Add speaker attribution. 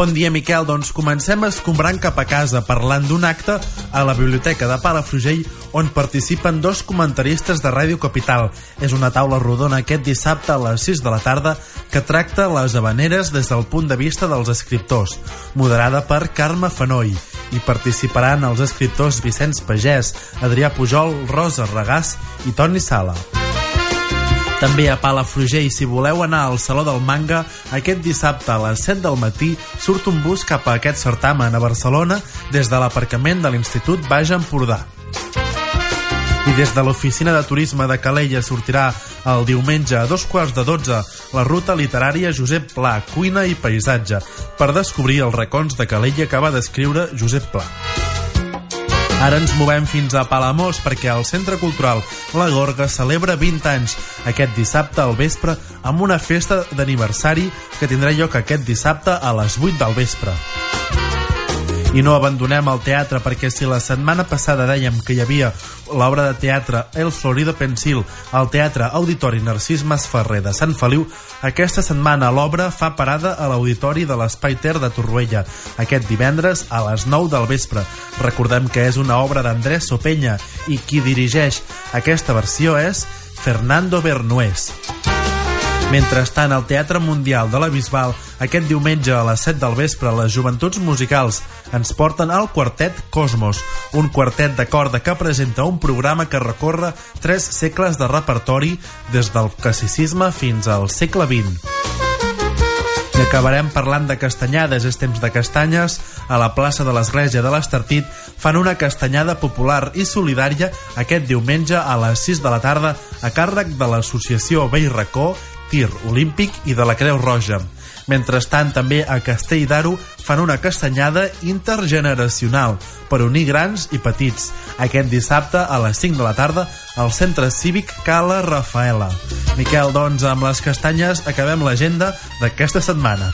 Speaker 1: Bon dia, Miquel. Doncs comencem escombrant cap a casa parlant d'un acte a la Biblioteca de Palafrugell on participen dos comentaristes de Ràdio Capital. És una taula rodona aquest dissabte a les 6 de la tarda que tracta les habaneres des del punt de vista dels escriptors, moderada per Carme Fanoll. Hi participaran els escriptors Vicenç Pagès, Adrià Pujol, Rosa Regàs i Toni Sala. També a Palafrugell, si voleu anar al Saló del Manga, aquest dissabte a les 7 del matí surt un bus cap a aquest certamen a Barcelona des de l'aparcament de l'Institut Baix Empordà. I des de l'oficina de turisme de Calella sortirà el diumenge a dos quarts de dotze la ruta literària Josep Pla, cuina i paisatge, per descobrir els racons de Calella que va descriure Josep Pla. Ara ens movem fins a Palamós perquè el Centre Cultural La Gorga celebra 20 anys aquest dissabte al vespre amb una festa d'aniversari que tindrà lloc aquest dissabte a les 8 del vespre. I no abandonem el teatre perquè si la setmana passada dèiem que hi havia l'obra de teatre El Florido Pensil al Teatre Auditori Narcís Masferrer de Sant Feliu, aquesta setmana l'obra fa parada a l'Auditori de l'Espai Ter de Torroella aquest divendres a les 9 del vespre. Recordem que és una obra d'Andrés Sopenya i qui dirigeix aquesta versió és Fernando Bernués. Mentrestant, al Teatre Mundial de la Bisbal, aquest diumenge a les 7 del vespre, les joventuts musicals ens porten al Quartet Cosmos, un quartet de corda que presenta un programa que recorre tres segles de repertori des del classicisme fins al segle XX. I acabarem parlant de castanyades, és temps de castanyes. A la plaça de l'Església de l'Estartit fan una castanyada popular i solidària aquest diumenge a les 6 de la tarda a càrrec de l'associació Vell Racó tir olímpic i de la Creu Roja. Mentrestant, també a Castell d'Aro fan una castanyada intergeneracional per unir grans i petits. Aquest dissabte a les 5 de la tarda al Centre Cívic Cala Rafaela. Miquel, doncs, amb les castanyes acabem l'agenda d'aquesta setmana.